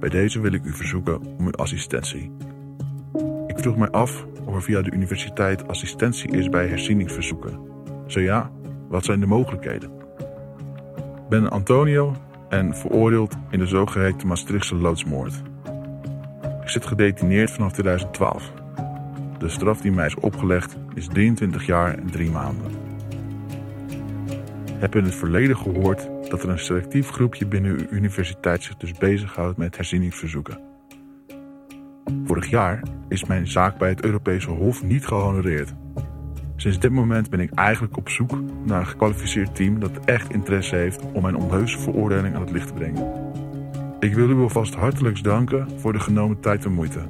bij deze wil ik u verzoeken om uw assistentie. Ik vroeg mij af of er via de universiteit assistentie is bij herzieningsverzoeken. Zo ja, wat zijn de mogelijkheden? Ik ben Antonio en veroordeeld in de zogeheten Maastrichtse loodsmoord. Ik zit gedetineerd vanaf 2012. De straf die mij is opgelegd is 23 jaar en 3 maanden. Heb in het verleden gehoord dat er een selectief groepje binnen uw universiteit zich dus bezighoudt met herzieningsverzoeken. Vorig jaar is mijn zaak bij het Europese Hof niet gehonoreerd. Sinds dit moment ben ik eigenlijk op zoek naar een gekwalificeerd team dat echt interesse heeft om mijn onheuse veroordeling aan het licht te brengen. Ik wil u alvast hartelijk danken voor de genomen tijd en moeite.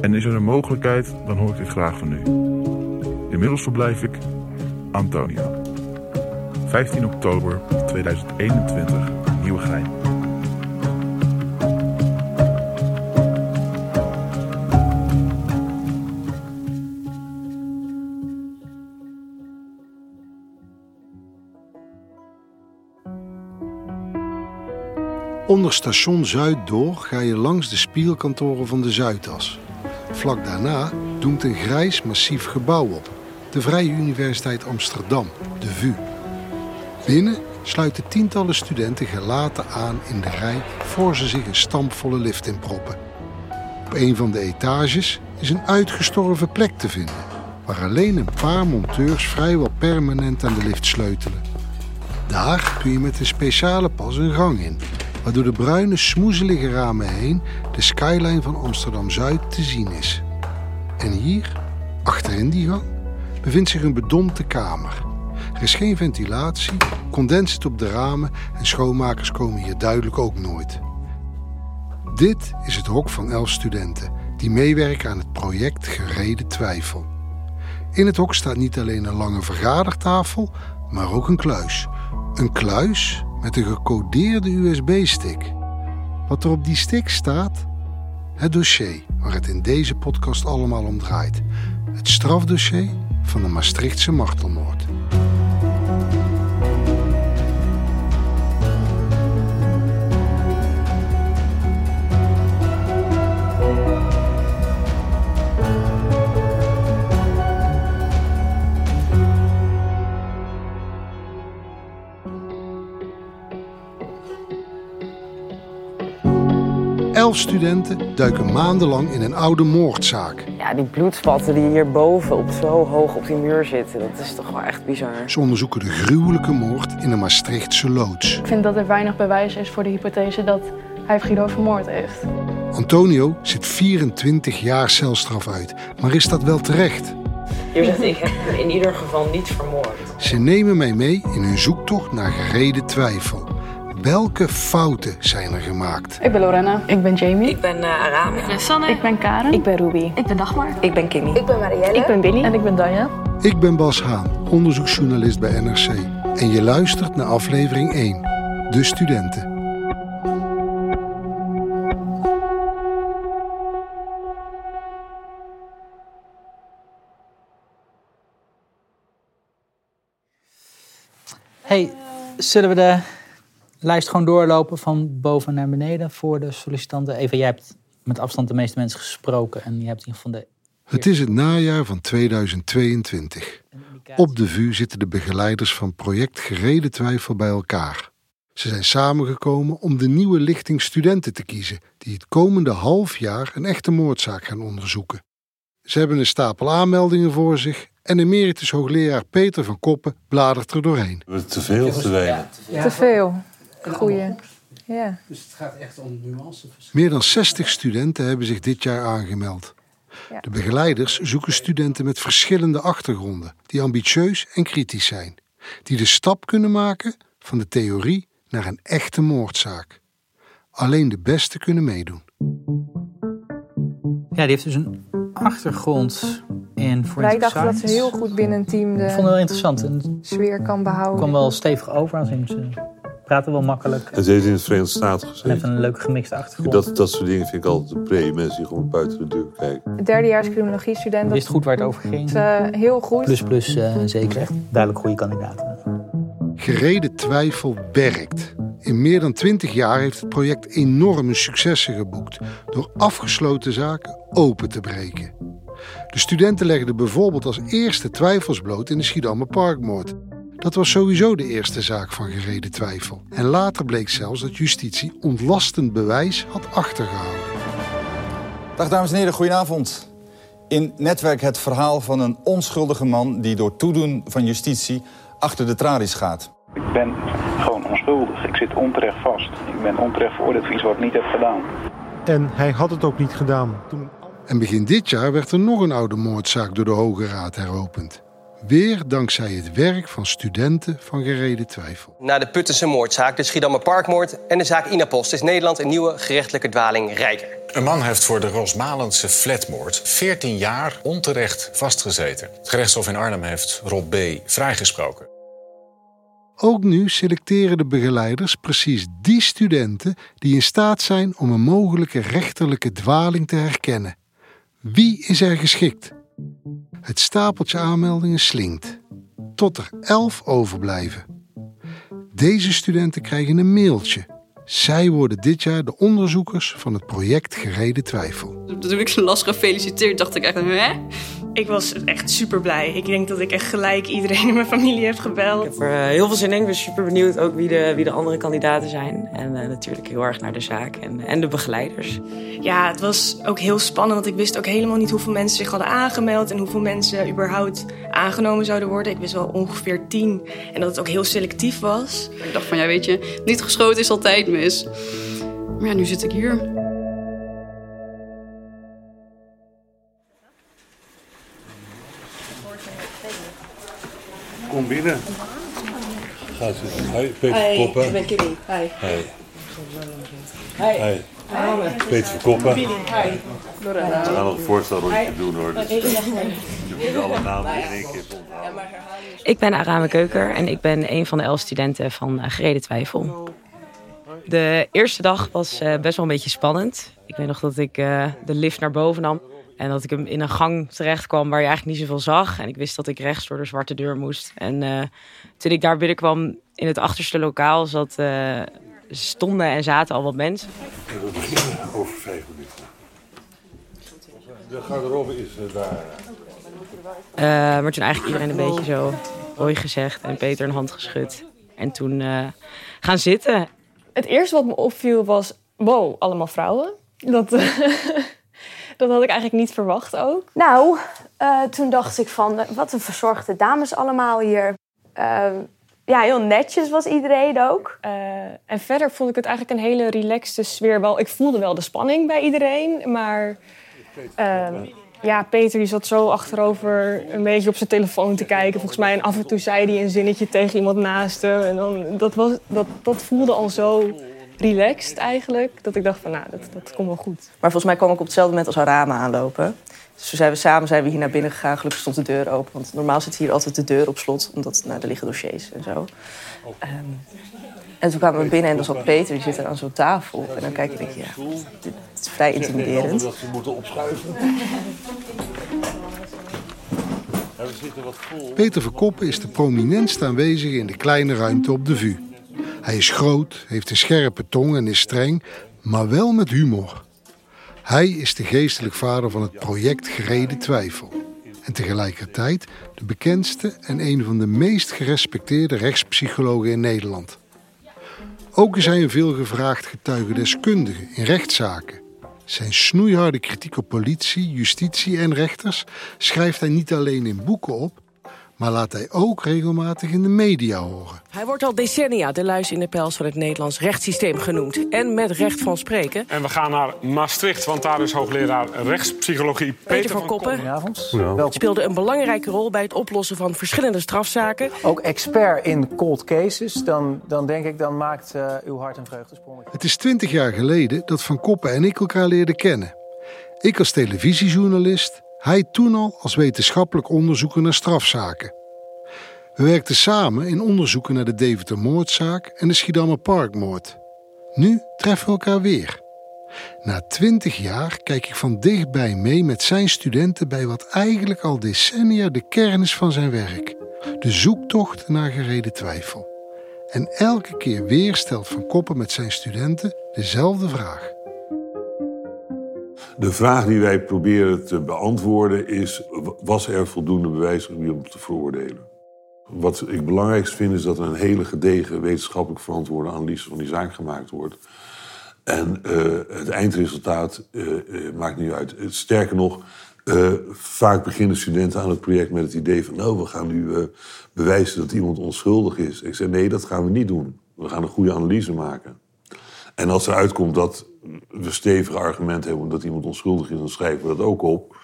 En is er een mogelijkheid, dan hoor ik dit graag van u. Inmiddels verblijf ik Antonio. 15 oktober 2021, Nieuwegein. Onder station Zuid door ga je langs de spielkantoren van de Zuidas. Vlak daarna doemt een grijs massief gebouw op. De Vrije Universiteit Amsterdam, de VU. Binnen sluiten tientallen studenten gelaten aan in de rij voor ze zich een stampvolle lift inproppen. Op een van de etages is een uitgestorven plek te vinden, waar alleen een paar monteurs vrijwel permanent aan de lift sleutelen. Daar kun je met een speciale pas een gang in, waardoor de bruine smoezelige ramen heen de skyline van Amsterdam-Zuid te zien is. En hier, achterin die gang, bevindt zich een bedompte kamer. Er is geen ventilatie, condens zit op de ramen en schoonmakers komen hier duidelijk ook nooit. Dit is het hok van elf studenten die meewerken aan het project Gereden Twijfel. In het hok staat niet alleen een lange vergadertafel, maar ook een kluis. Een kluis met een gecodeerde USB-stick. Wat er op die stick staat? Het dossier waar het in deze podcast allemaal om draait. Het strafdossier van de Maastrichtse martelmoord. Elf studenten duiken maandenlang in een oude moordzaak. Ja, die bloedspatten die hierboven op zo hoog op die muur zitten, dat is toch wel echt bizar. Ze onderzoeken de gruwelijke moord in een Maastrichtse loods. Ik vind dat er weinig bewijs is voor de hypothese dat hij Guido vermoord heeft. Antonio zit 24 jaar celstraf uit, maar is dat wel terecht? Hier zegt ik heb hem in ieder geval niet vermoord. Ze nemen mij mee in hun zoektocht naar gereden twijfel. Welke fouten zijn er gemaakt? Ik ben Lorena. Ik ben Jamie. Ik ben uh, Aram. Ik ben Sanne. Ik ben Karen. Ik ben Ruby. Ik ben Dagmar. Ik ben Kimmy. Ik ben Marielle. Ik ben Billy. En ik ben Danja. Ik ben Bas Haan, onderzoeksjournalist bij NRC. En je luistert naar aflevering 1, De Studenten. Hey, zullen we de lijst gewoon doorlopen van boven naar beneden voor de sollicitanten? Eva, jij hebt met afstand de meeste mensen gesproken en je hebt in ieder geval de... Het is het najaar van 2022. Op de VU zitten de begeleiders van project Gereden Twijfel bij elkaar. Ze zijn samengekomen om de nieuwe lichting studenten te kiezen, die het komende half jaar een echte moordzaak gaan onderzoeken. Ze hebben een stapel aanmeldingen voor zich en emeritus hoogleraar Peter van Koppen bladert er doorheen. Te veel, te weinig. Te veel. Goeie. Ja. Dus het gaat echt om nuanceverschillen. Meer dan 60 studenten hebben zich dit jaar aangemeld. Ja. De begeleiders zoeken studenten met verschillende achtergronden, die ambitieus en kritisch zijn, die de stap kunnen maken van de theorie naar een echte moordzaak. Alleen de beste kunnen meedoen. Ja, die heeft dus een achtergrond in Wij forensic dachten dat ze science. heel goed binnen een team Ik vond het wel interessant. En het sfeer kan behouden. kwam wel stevig over. In ze praten wel makkelijk. En ze heeft in het Verenigde Staten En heeft gezeten. een leuk gemixte achtergrond. Dat, dat soort dingen vind ik altijd een pre. Mensen die gewoon buiten de deur kijken. Derdejaars criminologie-student. Dat Wist goed waar het over ging. is heel goed. Plus plus eh, zeker. Echt duidelijk goede kandidaten. Gereden twijfel werkt. In meer dan 20 jaar heeft het project enorme successen geboekt door afgesloten zaken open te breken. De studenten legden bijvoorbeeld als eerste twijfels bloot in de Schiedammer Parkmoord. Dat was sowieso de eerste zaak van gereden twijfel. En later bleek zelfs dat justitie ontlastend bewijs had achtergehouden. Dag dames en heren, goedenavond. In Netwerk het verhaal van een onschuldige man die door toedoen van justitie achter de tralies gaat. Ik ben gewoon onschuldig. Ik zit onterecht vast. Ik ben onterecht veroordeeld voor iets wat ik niet heb gedaan. En hij had het ook niet gedaan. Toen... En begin dit jaar werd er nog een oude moordzaak door de Hoge Raad heropend. Weer dankzij het werk van studenten van gereden twijfel. Na de Puttense moordzaak, de Schiedammer Parkmoord en de zaak Inapost is Nederland een nieuwe gerechtelijke dwaling rijker. Een man heeft voor de Rosmalense flatmoord 14 jaar onterecht vastgezeten. Het gerechtshof in Arnhem heeft Rob B. vrijgesproken. Ook nu selecteren de begeleiders precies die studenten die in staat zijn om een mogelijke rechterlijke dwaling te herkennen. Wie is er geschikt? Het stapeltje aanmeldingen slinkt, tot er elf overblijven. Deze studenten krijgen een mailtje. Zij worden dit jaar de onderzoekers van het project Gereden Twijfel. Toen ik ze las gefeliciteerd, dacht ik echt, hè? Ik was echt super blij. Ik denk dat ik echt gelijk iedereen in mijn familie heb gebeld. Ik heb er eh, heel veel zin in. Ik ben super benieuwd ook wie de, wie de andere kandidaten zijn. En eh, natuurlijk heel erg naar de zaak en, en de begeleiders. Ja, het was ook heel spannend, want ik wist ook helemaal niet hoeveel mensen zich hadden aangemeld en hoeveel mensen überhaupt aangenomen zouden worden. Ik wist wel ongeveer tien en dat het ook heel selectief was. Ik dacht van, ja weet je, niet geschoten is altijd mis. Maar ja, nu zit ik hier. Kom binnen. Ga zitten. Hoi, Peter Hi, Koppen. ik ben Kitty. Hi. Hi. Hi. Hi. Peter Verkoppen. Hi. We gaan nog een voorstelrondje doen hoor. Dus je moet alle namen in één keer onthouden. Ik ben Arame Keuker en ik ben een van de elf studenten van eh, Gereden Twijfel. De eerste dag was eh, best wel een beetje spannend. Ik weet nog dat ik eh, de lift naar boven nam. En dat ik hem in een gang terecht kwam waar je eigenlijk niet zoveel zag. En ik wist dat ik rechts door de zwarte deur moest. En eh, toen ik daar binnenkwam in het achterste lokaal zat, stonden en zaten al wat mensen. Over vijf minuten. De garderobe is daar. Maar toen eigenlijk iedereen een beetje zo hoi gezegd en Peter een hand geschud. En toen gaan zitten. Het eerste wat me opviel was, wow, allemaal vrouwen. Dat, eh, dat had ik eigenlijk niet verwacht ook. Nou, eh, toen dacht ik van, wat een verzorgde dames allemaal hier. Eh, ja, heel netjes was iedereen ook. Eh, en verder vond ik het eigenlijk een hele relaxte sfeer. Wel, ik voelde wel de spanning bij iedereen, maar... ehm, ja, Peter die zat zo achterover een beetje op zijn telefoon te kijken. Volgens mij en af en toe zei hij een zinnetje tegen iemand naast hem. En dan, dat, was, dat, dat voelde al zo relaxed eigenlijk. Dat ik dacht van, nou, dat, dat komt wel goed. Maar volgens mij kwam ik op hetzelfde moment als Arama aanlopen. Dus toen zijn we samen zijn we hier naar binnen gegaan. Gelukkig stond de deur open. Want normaal zit hier altijd de deur op slot. Omdat nou, er liggen dossiers en zo. Ehm, en toen kwamen we binnen en dan zat Peter. Die zit er aan zo'n tafel. En dan kijk ik en denk ja, dit is vrij intimiderend. Dat ze moeten opschuiven. Peter Verkoppen is de prominentst aanwezige in de kleine ruimte op de VU. Hij is groot, heeft een scherpe tong en is streng, maar wel met humor. Hij is de geestelijk vader van het project Gereden Twijfel. En tegelijkertijd de bekendste en een van de meest gerespecteerde rechtspsychologen in Nederland. Ook is hij een veelgevraagd getuigendeskundige in rechtszaken. Zijn snoeiharde kritiek op politie, justitie en rechters schrijft hij niet alleen in boeken op, Maar laat hij ook regelmatig in de media horen. Hij wordt al decennia de luis in de pels van het Nederlands rechtssysteem genoemd. En met recht van spreken. En we gaan naar Maastricht, want daar is hoogleraar rechtspsychologie Peter, Peter van Koppen Goedenavond. speelde een belangrijke rol bij het oplossen van verschillende strafzaken. Ook expert in cold cases, dan, dan denk ik, dan maakt uh, uw hart een vreugdesprong. Het is twintig jaar geleden dat Van Koppen en ik elkaar leerden kennen. Ik als televisiejournalist, hij toen al als wetenschappelijk onderzoeker naar strafzaken. We werkten samen in onderzoeken naar de Deventer-moordzaak en de Schiedammer Parkmoord. Nu treffen we elkaar weer. Na twintig jaar kijk ik van dichtbij mee met zijn studenten bij wat eigenlijk al decennia de kern is van zijn werk: de zoektocht naar gereden twijfel. En elke keer weer stelt Van Koppen met zijn studenten dezelfde vraag. De vraag die wij proberen te beantwoorden is: was er voldoende bewijs om te veroordelen? Wat ik belangrijkst vind is dat er een hele gedegen wetenschappelijk verantwoorde analyse van die zaak gemaakt wordt. En uh, het eindresultaat uh, uh, maakt niet uit. Sterker nog, vaak beginnen studenten aan het project met het idee van... nou, we gaan nu bewijzen dat iemand onschuldig is. Ik zeg, nee, dat gaan we niet doen. We gaan een goede analyse maken. En als eruit komt dat we stevige argumenten hebben... omdat iemand onschuldig is, dan schrijven we dat ook op.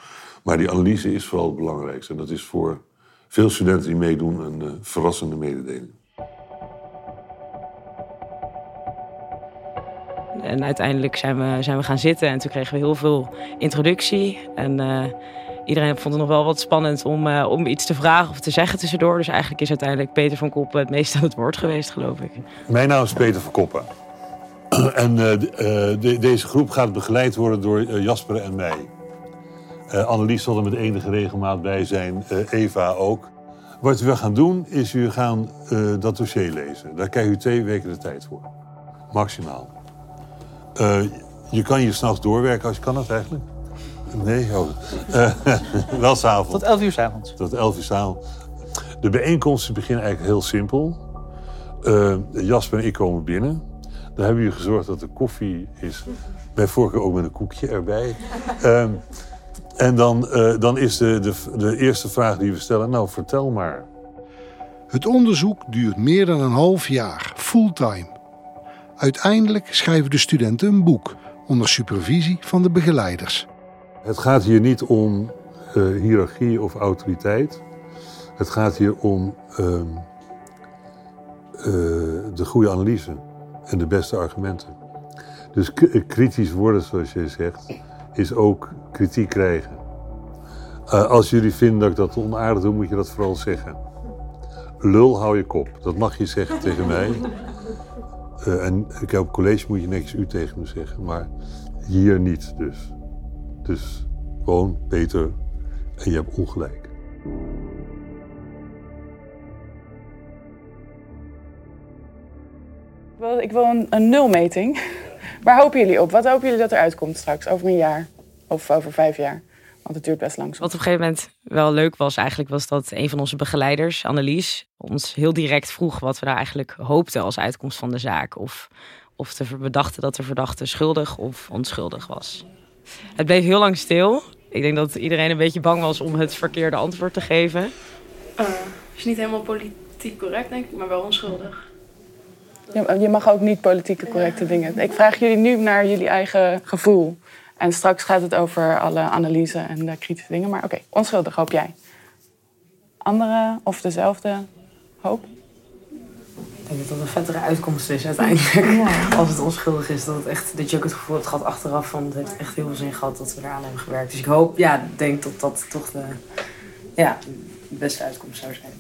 Maar die analyse is vooral het belangrijkste. En dat is voor veel studenten die meedoen een uh, verrassende mededeling. En uiteindelijk zijn we, zijn we gaan zitten en toen kregen we heel veel introductie. En uh, iedereen vond het nog wel wat spannend om, uh, om iets te vragen of te zeggen tussendoor. Dus eigenlijk is uiteindelijk Peter van Koppen het meest aan het woord geweest, geloof ik. Mijn naam is Peter van Koppen. En de, deze groep gaat begeleid worden door Jasper en mij. Annelies zal er met enige regelmaat bij zijn, Eva ook. Wat we gaan doen, is u gaan dat dossier lezen. Daar krijg u twee weken de tijd voor. Maximaal. je kan hier s'nachts doorwerken als je kan dat eigenlijk. Nee, oh. wel s'avonds. Tot 11 uur s'avonds. Tot 11 uur s'avonds. De bijeenkomsten beginnen eigenlijk heel simpel. Jasper en ik komen binnen. Daar hebben jullie gezorgd dat de koffie is. Bij voorkeur ook met een koekje erbij. En dan, uh, dan is de, de, de eerste vraag die we stellen, nou vertel maar. Het onderzoek duurt meer dan een half jaar, fulltime. Uiteindelijk schrijven de studenten een boek onder supervisie van de begeleiders. Het gaat hier niet om uh, hiërarchie of autoriteit. Het gaat hier om uh, uh, de goede analyse en de beste argumenten. Dus kritisch worden, zoals je zegt, is ook kritiek krijgen. Uh, als jullie vinden dat ik dat onaardig doe, moet je dat vooral zeggen. Lul, hou je kop. Dat mag je zeggen tegen mij. Uh, en ik op college moet je niks u tegen me zeggen, maar hier niet dus. Dus gewoon Peter en je hebt ongelijk. Ik wil een, een nulmeting. Waar hopen jullie op? Wat hopen jullie dat eruit komt straks, over een jaar? Of over vijf jaar? Want het duurt best lang. Wat op een gegeven moment wel leuk was, eigenlijk was dat een van onze begeleiders, Annelies, ons heel direct vroeg wat we daar eigenlijk hoopten als uitkomst van de zaak. Of, of dachten dat de verdachte schuldig of onschuldig was. Het bleef heel lang stil. Ik denk dat iedereen een beetje bang was om het verkeerde antwoord te geven. Uh, is niet helemaal politiek correct, denk ik, maar wel onschuldig. Je mag ook niet politieke correcte ja. dingen. Ik vraag jullie nu naar jullie eigen gevoel. En straks gaat het over alle analyse en de kritische dingen. Maar oké, okay, onschuldig hoop jij. Andere of dezelfde hoop? Ik denk dat dat een vettere uitkomst is uiteindelijk. Ja. Als het onschuldig is, dat, het echt, dat je ook het gevoel hebt gehad achteraf van... het heeft echt heel veel zin gehad dat we eraan hebben gewerkt. Dus ik hoop, ja, denk dat dat toch de, ja, de beste uitkomst zou zijn.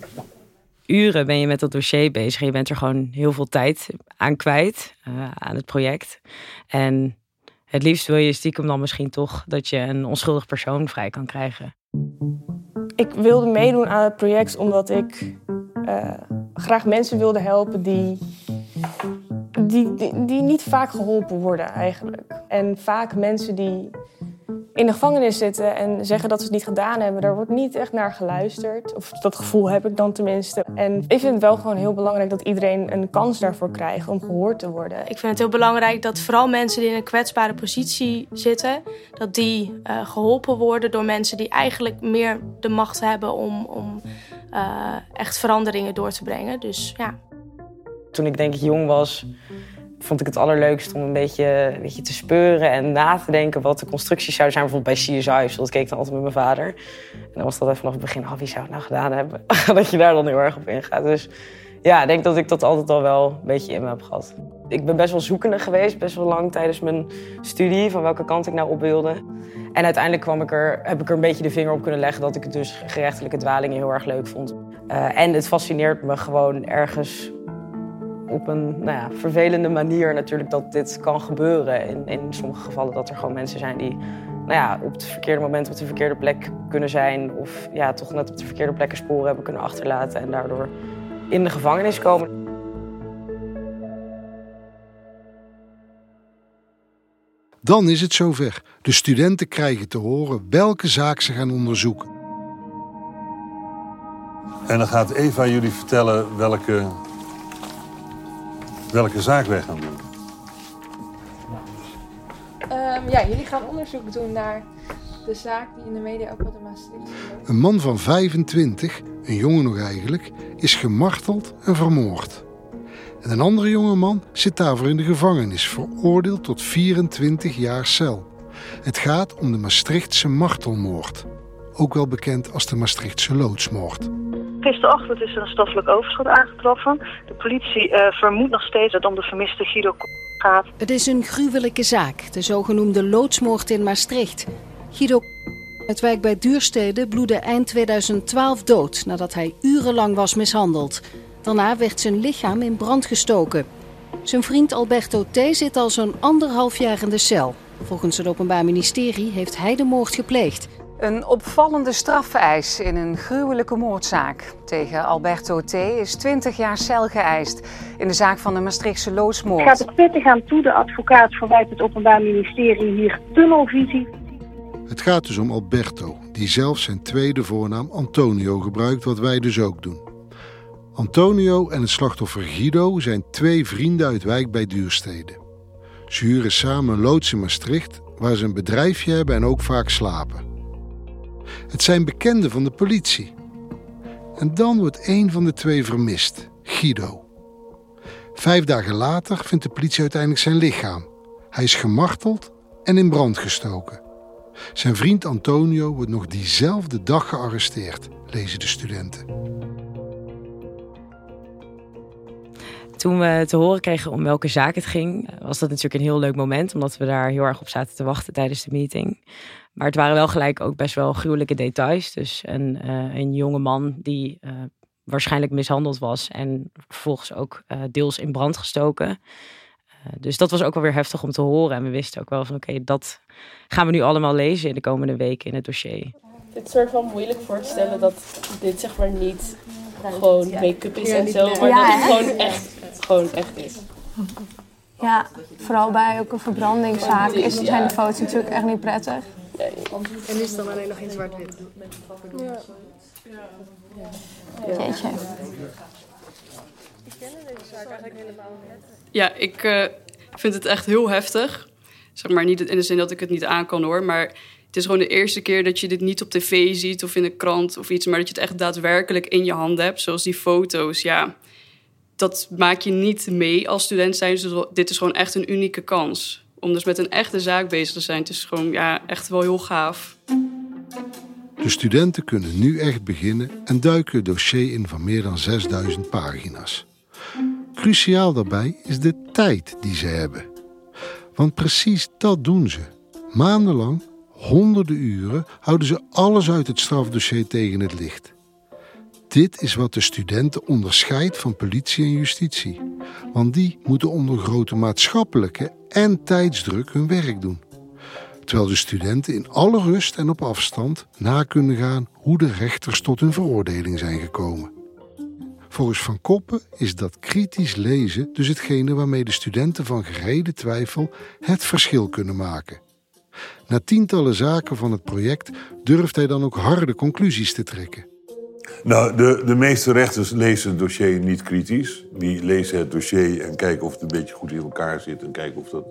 Uren ben je met dat dossier bezig. Je bent er gewoon heel veel tijd aan kwijt, uh, aan het project. En het liefst wil je stiekem dan misschien toch dat je een onschuldig persoon vrij kan krijgen. Ik wilde meedoen aan het project omdat ik uh, graag mensen wilde helpen die, die, die, niet vaak geholpen worden eigenlijk. En vaak mensen die in de gevangenis zitten en zeggen dat ze het niet gedaan hebben, daar wordt niet echt naar geluisterd. Of dat gevoel heb ik dan tenminste. En ik vind het wel gewoon heel belangrijk dat iedereen een kans daarvoor krijgt om gehoord te worden. Ik vind het heel belangrijk dat vooral mensen die in een kwetsbare positie zitten, dat die uh, geholpen worden door mensen die eigenlijk meer de macht hebben om, om eh, echt veranderingen door te brengen. Dus ja. Toen ik denk ik jong was, vond ik het allerleukst om een beetje, een beetje te speuren en na te denken wat de constructies zouden zijn. Bijvoorbeeld bij CSI, dat keek ik dan altijd met mijn vader. En dan was dat even vanaf het begin, oh, wie zou het nou gedaan hebben? dat je daar dan heel erg op ingaat. Dus ja, ik denk dat ik dat altijd al wel een beetje in me heb gehad. Ik ben best wel zoekende geweest, best wel lang tijdens mijn studie, van welke kant ik nou op wilde. En uiteindelijk kwam ik er, heb ik er een beetje de vinger op kunnen leggen dat ik het dus gerechtelijke dwalingen heel erg leuk vond. Uh, en het fascineert me gewoon ergens op een nou ja, vervelende manier natuurlijk dat dit kan gebeuren. In, in sommige gevallen dat er gewoon mensen zijn die nou ja, op het verkeerde moment op de verkeerde plek kunnen zijn. Of ja, toch net op de verkeerde plekken sporen hebben kunnen achterlaten en daardoor in de gevangenis komen. Dan is het zover. De studenten krijgen te horen welke zaak ze gaan onderzoeken. En dan gaat Eva jullie vertellen welke, welke zaak wij gaan doen. Um, ja, jullie gaan onderzoek doen naar de zaak die in de media ook wel de Maastricht. Een man van 25, een jongen nog eigenlijk, is gemarteld en vermoord. En een andere jonge man zit daarvoor in de gevangenis, veroordeeld tot 24 jaar cel. Het gaat om de Maastrichtse martelmoord, ook wel bekend als de Maastrichtse loodsmoord. Gisterochtend is er een stoffelijk overschot aangetroffen. De politie uh, vermoedt nog steeds dat het om de vermiste Guido gaat. Het is een gruwelijke zaak, de zogenoemde loodsmoord in Maastricht. Guido het wijk bij Duurstede bloedde eind 2012 dood nadat hij urenlang was mishandeld. Daarna werd zijn lichaam in brand gestoken. Zijn vriend Alberto T. zit al zo'n anderhalf jaar in de cel. Volgens het Openbaar Ministerie heeft hij de moord gepleegd. Een opvallende strafeis in een gruwelijke moordzaak. Tegen Alberto T. is 20 jaar cel geëist in de zaak van de Maastrichtse loodsmoord. Gaat het pittig aan toe. De advocaat verwijt het Openbaar Ministerie hier tunnelvisie. Het gaat dus om Alberto, die zelf zijn tweede voornaam Antonio gebruikt, wat wij dus ook doen. Antonio en het slachtoffer Guido zijn twee vrienden uit wijk bij Duurstede. Ze huren samen een loods in Maastricht, waar ze een bedrijfje hebben en ook vaak slapen. Het zijn bekenden van de politie. En dan wordt een van de twee vermist, Guido. Vijf dagen later vindt de politie uiteindelijk zijn lichaam. Hij is gemarteld en in brand gestoken. Zijn vriend Antonio wordt nog diezelfde dag gearresteerd, lezen de studenten. Toen we te horen kregen om welke zaak het ging, was dat natuurlijk een heel leuk moment, omdat we daar heel erg op zaten te wachten tijdens de meeting. Maar het waren wel gelijk ook best wel gruwelijke details. Dus een, uh, een jonge man die uh, waarschijnlijk mishandeld was en vervolgens ook uh, deels in brand gestoken. dus dat was ook wel weer heftig om te horen. En we wisten ook wel van oké, okay, dat gaan we nu allemaal lezen in de komende weken in het dossier. Het is soort van moeilijk voor te stellen dat dit zeg maar niet gewoon make-up is en zo, maar dat het gewoon echt, gewoon echt is. Ja, vooral bij ook een verbrandingszaak is, zijn de foto's natuurlijk echt niet prettig. En is dan alleen nog in zwart-wit. Ja. Jeetje. Ik ken deze zaak eigenlijk helemaal niet. Ja, ik eh, vind het echt heel heftig. Zeg maar niet in de zin dat ik het niet aan kan hoor, maar het is gewoon de eerste keer dat je dit niet op tv ziet of in een krant of iets, maar dat je het echt daadwerkelijk in je handen hebt, zoals die foto's. Ja, dat maak je niet mee als student zijn. Dus dit is gewoon echt een unieke kans om dus met een echte zaak bezig te zijn. Is gewoon ja, echt wel heel gaaf. De studenten kunnen nu echt beginnen en duiken het dossier in van meer dan 6000 pagina's. Cruciaal daarbij is de tijd die ze hebben. Want precies dat doen ze. Maandenlang, honderden uren, houden ze alles uit het strafdossier tegen het licht. Dit is wat de studenten onderscheidt van politie en justitie. Want die moeten onder grote maatschappelijke en tijdsdruk hun werk doen. Terwijl de studenten in alle rust en op afstand na kunnen gaan hoe de rechters tot hun veroordeling zijn gekomen. Volgens Van Koppen is dat kritisch lezen dus hetgene waarmee de studenten van gereden twijfel het verschil kunnen maken. Na tientallen zaken van het project durft hij dan ook harde conclusies te trekken. Nou, de, de meeste rechters lezen het dossier niet kritisch. Die lezen het dossier en kijken of het een beetje goed in elkaar zit... en kijken of dat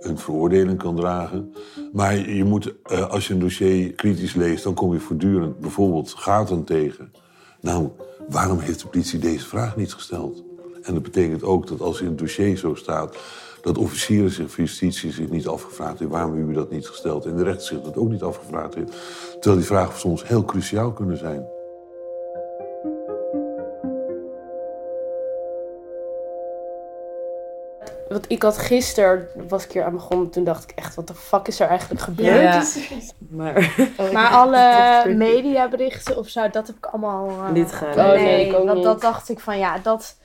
een veroordeling kan dragen. Maar je moet, eh, als je een dossier kritisch leest... dan kom je voortdurend bijvoorbeeld gaten tegen... Nou, waarom heeft de politie deze vraag niet gesteld? En dat betekent ook dat als in het dossier zo staat... dat officieren zich van justitie zich niet afgevraagd heeft... waarom hebben u dat niet gesteld? En de rechter zich dat ook niet afgevraagd heeft. Terwijl die vragen soms heel cruciaal kunnen zijn. Want ik had gisteren, was ik hier aan begonnen, toen dacht ik echt, wat de fuck is er eigenlijk gebeurd? Ja. Maar, Maar alle mediaberichten of zo, dat heb ik allemaal... eh, Niet gedaan. Nee, Oh, nee, ik ook want niet. dat dacht ik van ja, dat,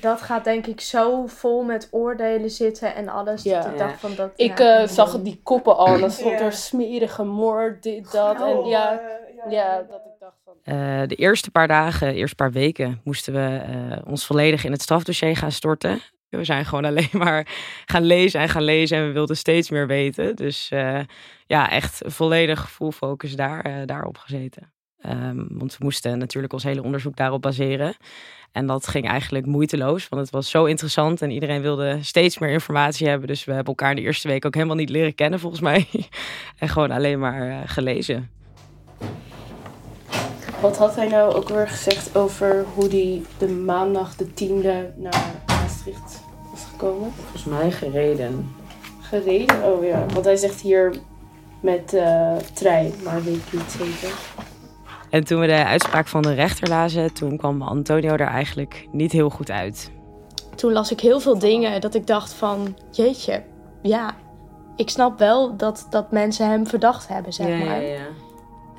dat gaat denk ik zo vol met oordelen zitten en alles. Dat ik dacht van dat... Ik ja, eh, zag die koppen al dan stond Ja. er smerige moord, dit, dat. En ja, ja, dat ik dacht van... Eh, de eerste paar dagen, de eerste paar weken, moesten we eh, ons volledig in het strafdossier gaan storten. We zijn gewoon alleen maar gaan lezen en gaan lezen en we wilden steeds meer weten. Dus eh, ja, echt volledig full focus daar, eh, daarop gezeten. Ehm, want we moesten natuurlijk ons hele onderzoek daarop baseren. En dat ging eigenlijk moeiteloos, want het was zo interessant en iedereen wilde steeds meer informatie hebben. Dus we hebben elkaar de eerste week ook helemaal niet leren kennen, volgens mij. en gewoon alleen maar eh, gelezen. Wat had hij nou ook weer gezegd over hoe hij de maandag de tiende naar Maastricht gekomen? Volgens mij gereden. Gereden? Oh ja, want hij zegt hier met eh trein, maar weet ik niet zeker. En toen we de uitspraak van de rechter lazen, toen kwam Antonio er eigenlijk niet heel goed uit. Toen las ik heel veel dingen dat ik dacht van, jeetje, ja, ik snap wel dat, dat mensen hem verdacht hebben, zeg Ja, ja, maar. ja.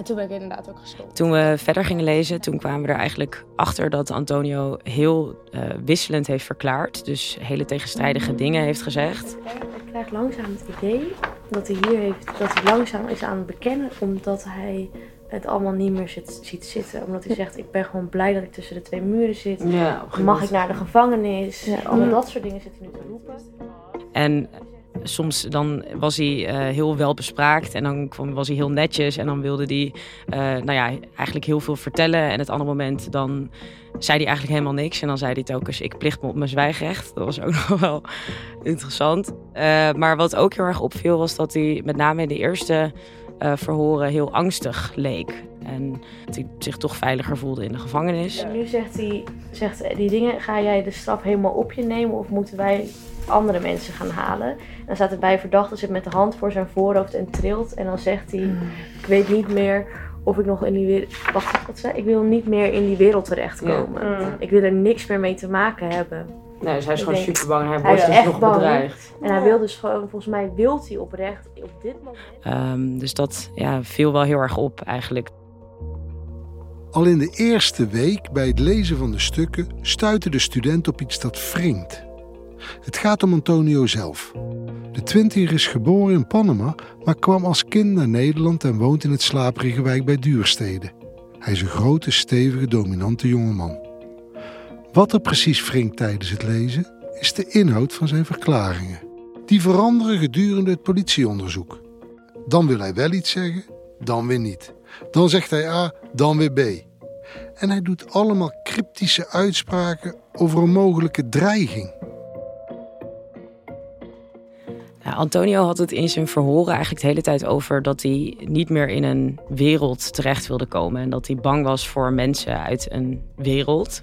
En toen ben ik inderdaad ook gestopt. Toen we verder gingen lezen, toen kwamen we er eigenlijk achter dat Antonio heel eh, wisselend heeft verklaard. Dus hele tegenstrijdige dingen heeft gezegd. Ik krijg langzaam het idee dat hij hier heeft, dat hij langzaam is aan het bekennen, omdat hij het allemaal niet meer zit, ziet zitten. Omdat hij zegt, ik ben gewoon blij dat ik tussen de twee muren zit. Ja, Mag ik naar de gevangenis? Ja. Allemaal Ja. dat soort dingen zit hij nu te roepen. En soms dan was hij eh, heel wel bespraakt en dan kwam, was hij heel netjes en dan wilde hij eh, nou ja, eigenlijk heel veel vertellen. En het andere moment dan zei hij eigenlijk helemaal niks en dan zei hij telkens ik plicht me op mijn zwijgrecht. Dat was ook nog wel interessant. Eh, maar wat ook heel erg opviel was dat hij met name in de eerste eh, verhoren heel angstig leek. En dat hij zich toch veiliger voelde in de gevangenis. Nu zegt hij, zegt die dingen, ga jij de straf helemaal op je nemen of moeten wij andere mensen gaan halen? En dan staat erbij, verdachte zit met de hand voor zijn voorhoofd en trilt. En dan zegt hij, ik weet niet meer of ik nog in die wereld... Wacht, wat zei Ik wil niet meer in die wereld terechtkomen. Ja. Ik wil er niks meer mee te maken hebben. Nee, dus hij is Ik gewoon denk- super bang. Hij Hij wordt is dus echt nog bang. bedreigd. En hij wil dus gewoon, volgens mij wilt hij oprecht op dit moment... Ehm, dus dat ja, viel wel heel erg op eigenlijk. Al in de eerste week bij het lezen van de stukken stuitte de student op iets dat wringt. Het gaat om Antonio zelf. De twintiger is geboren in Panama, maar kwam als kind naar Nederland en woont in het slaperige wijk bij Duurstede. Hij is een grote, stevige, dominante jongeman. Wat er precies wringt tijdens het lezen, is de inhoud van zijn verklaringen. Die veranderen gedurende het politieonderzoek. Dan wil hij wel iets zeggen, dan weer niet. Dan zegt hij A, dan weer B. En hij doet allemaal cryptische uitspraken over een mogelijke dreiging. Ja, Antonio had het in zijn verhoren eigenlijk de hele tijd over dat hij niet meer in een wereld terecht wilde komen. En dat hij bang was voor mensen uit een wereld.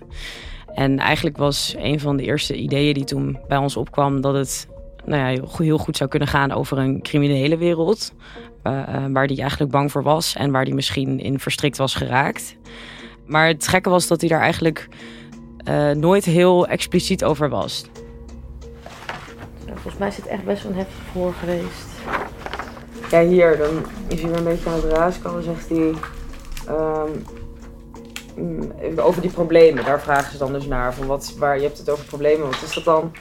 En eigenlijk was een van de eerste ideeën die toen bij ons opkwam dat het nou ja, heel- goed zou kunnen gaan over een criminele wereld. eh, eh, waar hij eigenlijk bang voor was en waar hij misschien in verstrikt was geraakt. Maar het gekke was dat hij daar eigenlijk eh, nooit heel expliciet over was. Volgens mij is het echt best wel een heftig voor geweest. Ja, hier, dan is hij weer een beetje aan het raaskallen. Dan zegt hij ehm, mm, over die problemen. Daar vragen ze dan dus naar. Van wat, waar, je hebt het over problemen. Wat is dat dan?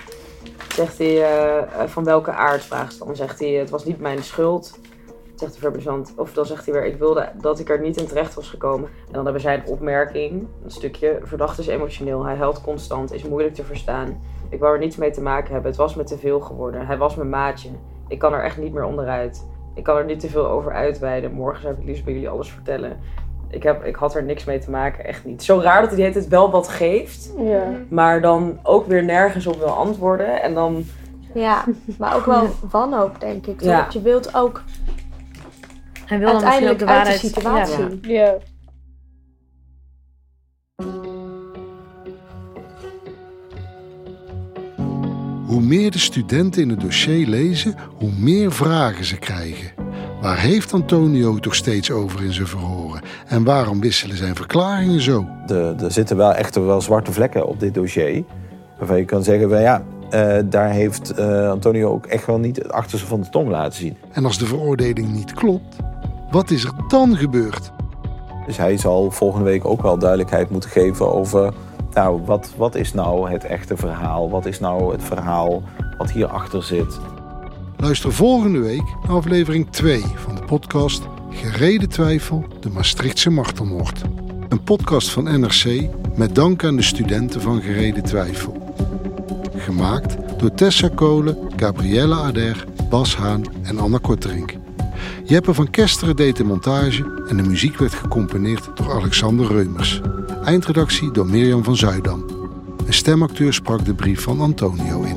Zegt hij, eh, eh, van welke aard vragen ze dan? Zegt hij, het was niet mijn schuld. Zegt de. Of dan zegt hij weer, ik wilde dat ik er niet in terecht was gekomen. En dan hebben zij een opmerking. Een stukje, verdachte is emotioneel. Hij huilt constant, is moeilijk te verstaan. Ik wou er niets mee te maken hebben. Het was me te veel geworden. Hij was mijn maatje. Ik kan er echt niet meer onderuit. Ik kan er niet te veel over uitweiden. Morgen zou ik het liefst bij jullie alles vertellen ik, heb, ik had er niks mee te maken, echt niet. Zo raar dat hij het wel wat geeft, ja. maar dan ook weer nergens op wil antwoorden. En dan... Ja, maar ook wel wanhoop, denk ik. Want je wilt ook hij wil uiteindelijk dan ook de waarheid... uit de situatie. Ja. Hoe meer de studenten in het dossier lezen, hoe meer vragen ze krijgen. Waar heeft Antonio toch steeds over in zijn verhoor? En waarom wisselen zijn verklaringen zo? Er, er zitten wel echt wel zwarte vlekken op dit dossier. Waarvan je kan zeggen, ja, uh, daar heeft uh, Antonio ook echt wel niet het achterste van de tong laten zien. En als de veroordeling niet klopt, wat is er dan gebeurd? Dus hij zal volgende week ook wel duidelijkheid moeten geven over... nou, wat, wat is nou het echte verhaal? Wat is nou het verhaal wat hierachter zit? Luister volgende week naar aflevering 2 van de podcast Gereden Twijfel, de Maastrichtse martelmoord. Een podcast van NRC met dank aan de studenten van Gereden Twijfel. Gemaakt door Tessa Kolen, Gabrielle Ader, Bas Haan en Anna Korterink. Jeppe van Kesteren deed de montage en de muziek werd gecomponeerd door Alexander Reumers. Eindredactie door Mirjam van Zuidam. Een stemacteur sprak de brief van Antonio in.